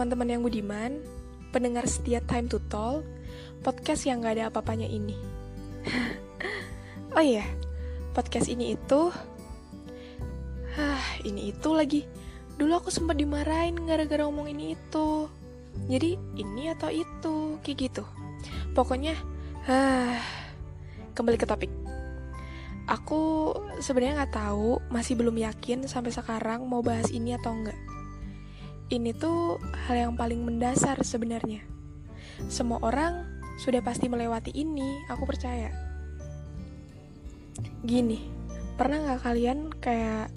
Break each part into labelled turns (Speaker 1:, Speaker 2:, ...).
Speaker 1: teman-teman yang budiman, pendengar setia Time to Talk, podcast yang gak ada apa-apanya ini. oh iya, podcast ini itu... Hah, ini itu lagi. Dulu aku sempat dimarahin gara-gara ngomong ini itu. Jadi, ini atau itu, kayak gitu. Pokoknya, hah, kembali ke topik. Aku sebenarnya nggak tahu, masih belum yakin sampai sekarang mau bahas ini atau enggak ini tuh hal yang paling mendasar sebenarnya. Semua orang sudah pasti melewati ini, aku percaya. Gini, pernah nggak kalian kayak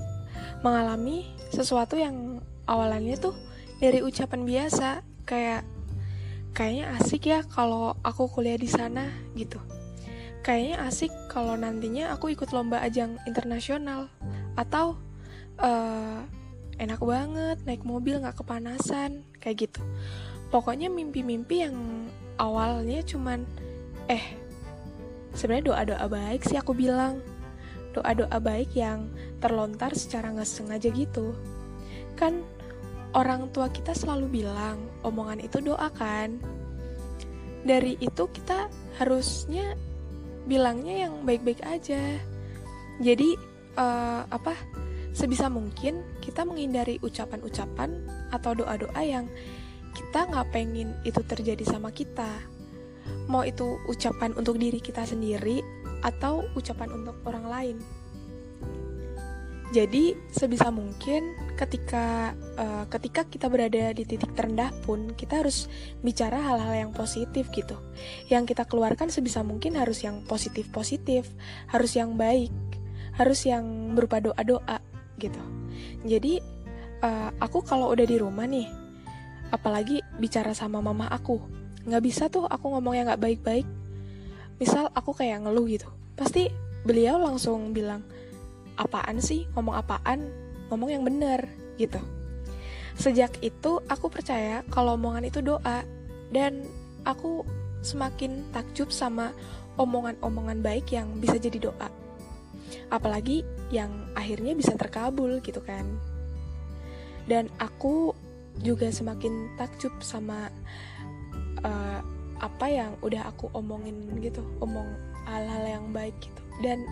Speaker 1: mengalami sesuatu yang awalannya tuh dari ucapan biasa, kayak kayaknya asik ya kalau aku kuliah di sana gitu. Kayaknya asik kalau nantinya aku ikut lomba ajang internasional atau uh, enak banget naik mobil nggak kepanasan kayak gitu. Pokoknya mimpi-mimpi yang awalnya cuman eh sebenarnya doa-doa baik sih aku bilang. Doa-doa baik yang terlontar secara nggak sengaja gitu. Kan orang tua kita selalu bilang omongan itu doa kan? Dari itu kita harusnya bilangnya yang baik-baik aja. Jadi uh, apa sebisa mungkin kita menghindari ucapan-ucapan atau doa-doa yang kita nggak pengen itu terjadi sama kita. Mau itu ucapan untuk diri kita sendiri atau ucapan untuk orang lain. Jadi sebisa mungkin ketika uh, ketika kita berada di titik terendah pun kita harus bicara hal-hal yang positif gitu. Yang kita keluarkan sebisa mungkin harus yang positif-positif, harus yang baik, harus yang berupa doa-doa gitu. Jadi uh, aku kalau udah di rumah nih apalagi bicara sama mama aku nggak bisa tuh aku ngomongnya nggak baik-baik. Misal aku kayak ngeluh gitu pasti beliau langsung bilang apaan sih? Ngomong apaan? Ngomong yang bener gitu. Sejak itu aku percaya kalau omongan itu doa dan aku semakin takjub sama omongan-omongan baik yang bisa jadi doa apalagi yang akhirnya bisa terkabul gitu kan. Dan aku juga semakin takjub sama uh, apa yang udah aku omongin gitu omong hal-hal yang baik gitu dan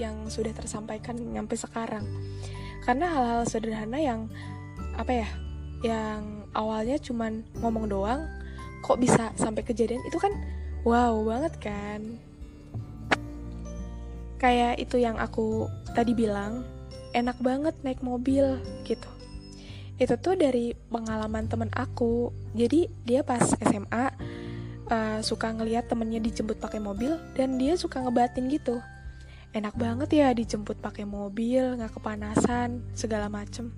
Speaker 1: yang sudah tersampaikan sampai sekarang. Karena hal-hal sederhana yang apa ya yang awalnya cuman ngomong doang kok bisa sampai kejadian itu kan wow banget kan kayak itu yang aku tadi bilang enak banget naik mobil gitu. Itu tuh dari pengalaman temen aku. Jadi dia pas SMA uh, eh, suka ngeliat temennya dijemput pakai mobil dan dia suka ngebatin gitu. Enak banget ya dijemput pakai mobil nggak kepanasan segala macem.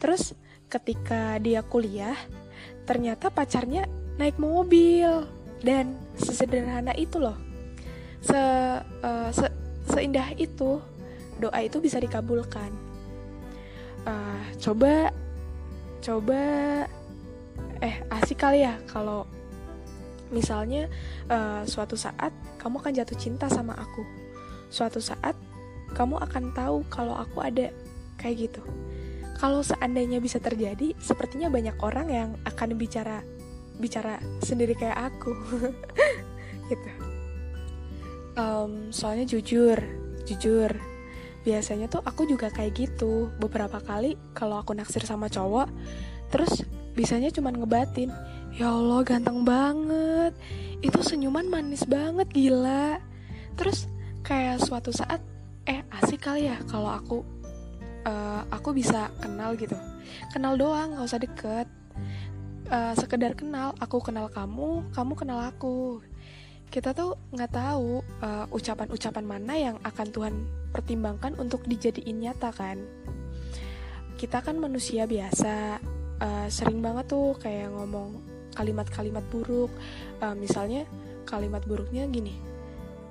Speaker 1: Terus ketika dia kuliah ternyata pacarnya naik mobil. Dan sesederhana itu loh. Se, uh, se seindah itu doa itu bisa dikabulkan. Uh, coba coba eh asik kali ya kalau misalnya uh, suatu saat kamu akan jatuh cinta sama aku. Suatu saat kamu akan tahu kalau aku ada kayak gitu. Kalau seandainya bisa terjadi sepertinya banyak orang yang akan bicara bicara sendiri kayak aku. Gitu um, soalnya jujur jujur. Biasanya tuh aku juga kayak gitu. Beberapa kali kalau aku naksir sama cowok terus bisanya cuman ngebatin ya Allah ganteng banget. Itu senyuman manis banget gila. Terus kayak suatu saat eh asik kali ya kalau aku uh, aku bisa kenal gitu. Kenal doang nggak usah deket. Uh, sekedar kenal aku kenal kamu kamu kenal aku kita tuh nggak tahu uh, ucapan-ucapan mana yang akan Tuhan pertimbangkan untuk dijadiin nyata kan? Kita kan manusia biasa uh, sering banget tuh kayak ngomong kalimat-kalimat buruk. Uh, misalnya kalimat buruknya gini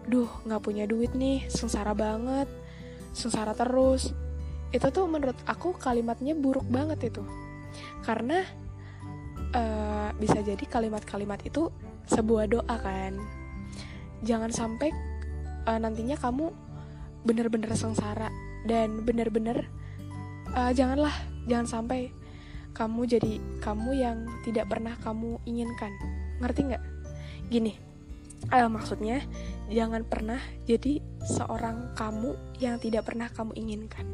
Speaker 1: duh nggak punya duit nih sengsara banget sengsara terus. Itu tuh menurut aku kalimatnya buruk banget itu. Karena uh, bisa jadi kalimat-kalimat itu sebuah doa kan jangan sampai uh, nantinya kamu bener-bener sengsara dan bener-bener uh, janganlah jangan sampai kamu jadi kamu yang tidak pernah kamu inginkan. Ngerti nggak? Gini uh, maksudnya jangan pernah jadi seorang kamu yang tidak pernah kamu inginkan.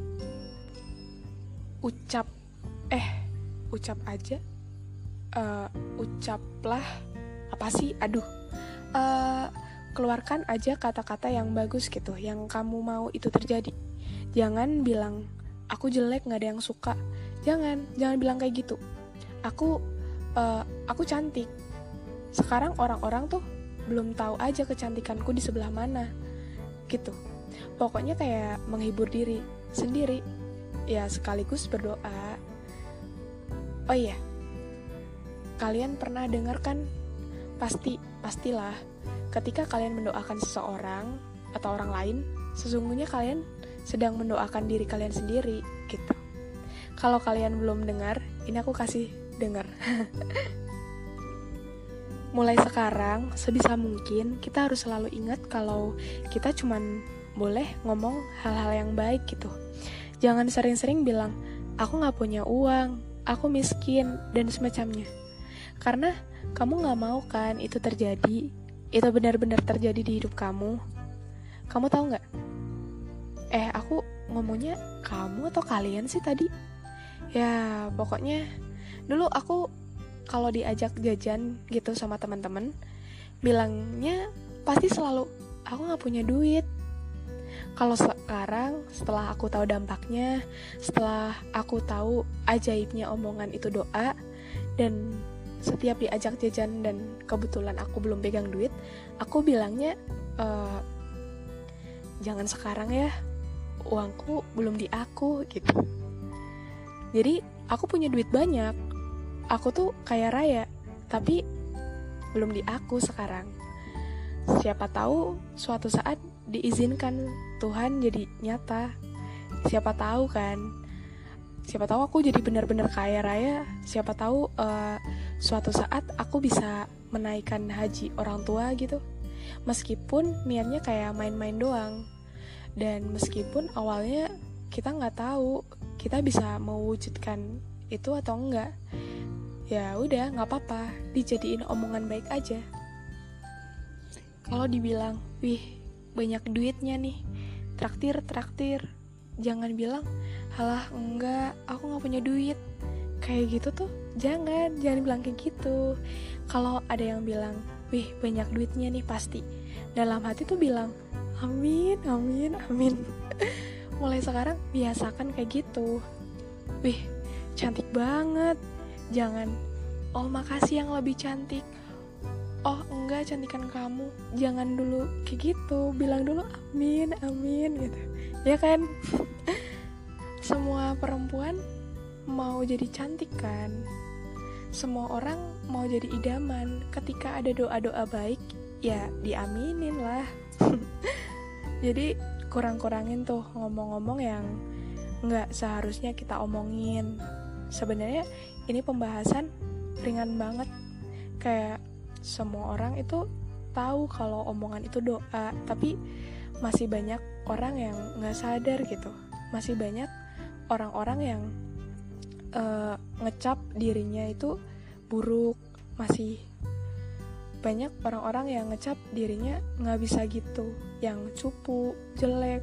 Speaker 1: Ucap eh ucap aja uh, ucaplah apa sih? Aduh uh, keluarkan aja kata-kata yang bagus gitu yang kamu mau itu terjadi. Jangan bilang aku jelek nggak ada yang suka. Jangan jangan bilang kayak gitu. Aku uh, aku cantik. Sekarang orang-orang tuh belum tahu aja kecantikanku di sebelah mana gitu. Pokoknya kayak menghibur diri sendiri. Ya sekaligus berdoa. Oh iya kalian pernah dengar kan pasti pastilah ketika kalian mendoakan seseorang atau orang lain, sesungguhnya kalian sedang mendoakan diri kalian sendiri gitu. Kalau kalian belum dengar, ini aku kasih dengar. Mulai sekarang, sebisa mungkin kita harus selalu ingat kalau kita cuman boleh ngomong hal-hal yang baik gitu. Jangan sering-sering bilang, aku gak punya uang, aku miskin, dan semacamnya. Karena kamu gak mau kan itu terjadi itu benar-benar terjadi di hidup kamu, kamu tahu nggak? Eh, aku ngomongnya kamu atau kalian sih tadi? Ya, pokoknya dulu aku kalau diajak jajan gitu sama teman-teman, bilangnya pasti selalu aku nggak punya duit. Kalau sekarang, setelah aku tahu dampaknya, setelah aku tahu ajaibnya omongan itu doa, dan setiap diajak jajan dan kebetulan aku belum pegang duit aku bilangnya e, jangan sekarang ya uangku belum di aku gitu. Jadi aku punya duit banyak aku tuh kaya raya tapi belum di aku sekarang. Siapa tahu suatu saat diizinkan Tuhan jadi nyata. Siapa tahu kan siapa tahu aku jadi benar-benar kaya raya. Siapa tahu uh, suatu saat aku bisa menaikkan haji orang tua gitu. Meskipun niatnya kayak main-main doang. Dan meskipun awalnya kita nggak tahu kita bisa mewujudkan itu atau enggak ya udah nggak apa-apa. Dijadiin omongan baik aja. Kalau dibilang wih banyak duitnya nih. Traktir traktir. Jangan bilang halah enggak. Aku nggak punya duit. Kayak gitu tuh jangan. Jangan bilang kayak gitu. Kalau ada yang bilang wih banyak duitnya nih pasti. Dalam hati tuh bilang amin amin amin. Mulai sekarang biasakan kayak gitu. Wih cantik banget. Jangan oh makasih yang lebih cantik. Oh enggak cantikan kamu. Jangan dulu kayak gitu. Bilang dulu amin amin gitu. Ya kan semua perempuan mau jadi cantik kan? Semua orang mau jadi idaman. Ketika ada doa-doa baik ya diaminin lah. Jadi kurang-kurangin tuh ngomong-ngomong yang nggak seharusnya kita omongin. Sebenarnya ini pembahasan ringan banget. Kayak semua orang itu tahu kalau omongan itu doa tapi masih banyak orang yang nggak sadar gitu. Masih banyak orang-orang yang uh, ngecap dirinya itu buruk masih banyak orang-orang yang ngecap dirinya nggak bisa gitu yang cupu jelek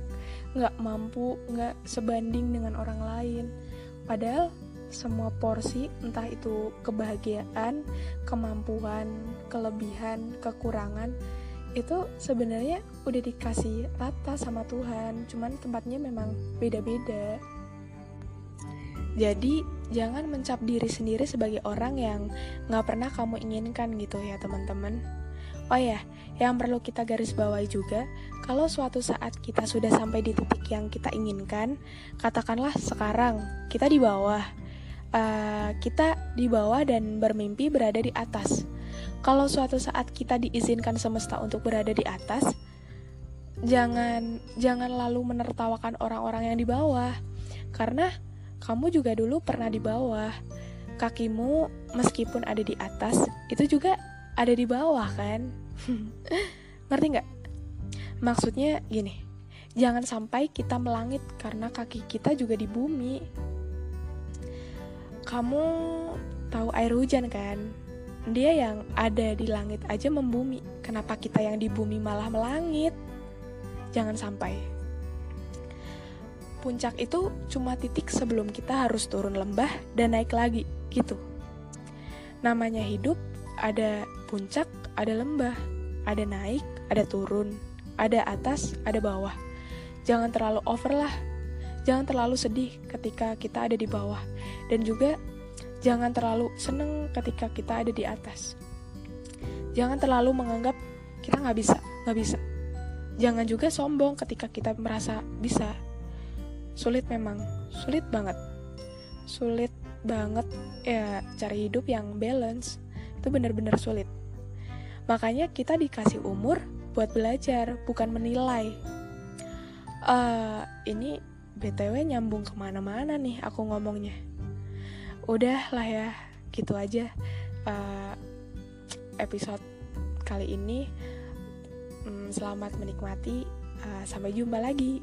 Speaker 1: nggak mampu nggak sebanding dengan orang lain. Padahal semua porsi entah itu kebahagiaan kemampuan kelebihan kekurangan itu sebenarnya udah dikasih rata sama Tuhan. Cuman tempatnya memang beda-beda jadi jangan mencap diri sendiri sebagai orang yang gak pernah kamu inginkan gitu ya teman-teman. Oh ya, yang perlu kita garis bawahi juga, kalau suatu saat kita sudah sampai di titik yang kita inginkan, katakanlah sekarang kita di bawah, uh, kita di bawah dan bermimpi berada di atas. Kalau suatu saat kita diizinkan semesta untuk berada di atas, jangan jangan lalu menertawakan orang-orang yang di bawah, karena kamu juga dulu pernah di bawah. Kakimu meskipun ada di atas, itu juga ada di bawah kan? Ngerti nggak? Maksudnya gini, jangan sampai kita melangit karena kaki kita juga di bumi. kamu tahu air hujan kan? Dia yang ada di langit aja membumi. Kenapa kita yang di bumi malah melangit? Jangan sampai. Puncak itu cuma titik sebelum kita harus turun lembah dan naik lagi, gitu. Namanya hidup, ada puncak, ada lembah, ada naik, ada turun, ada atas, ada bawah. Jangan terlalu over lah. Jangan terlalu sedih ketika kita ada di bawah. Dan juga Jangan terlalu seneng ketika kita ada di atas. Jangan terlalu menganggap kita nggak bisa, nggak bisa. Jangan juga sombong ketika kita merasa bisa. Sulit memang, sulit banget. Sulit banget ya cari hidup yang balance. Itu benar-benar sulit. Makanya kita dikasih umur buat belajar, bukan menilai. Uh, ini BTW nyambung ke mana-mana nih aku ngomongnya udah lah ya gitu aja uh, episode kali ini um, selamat menikmati uh, sampai jumpa lagi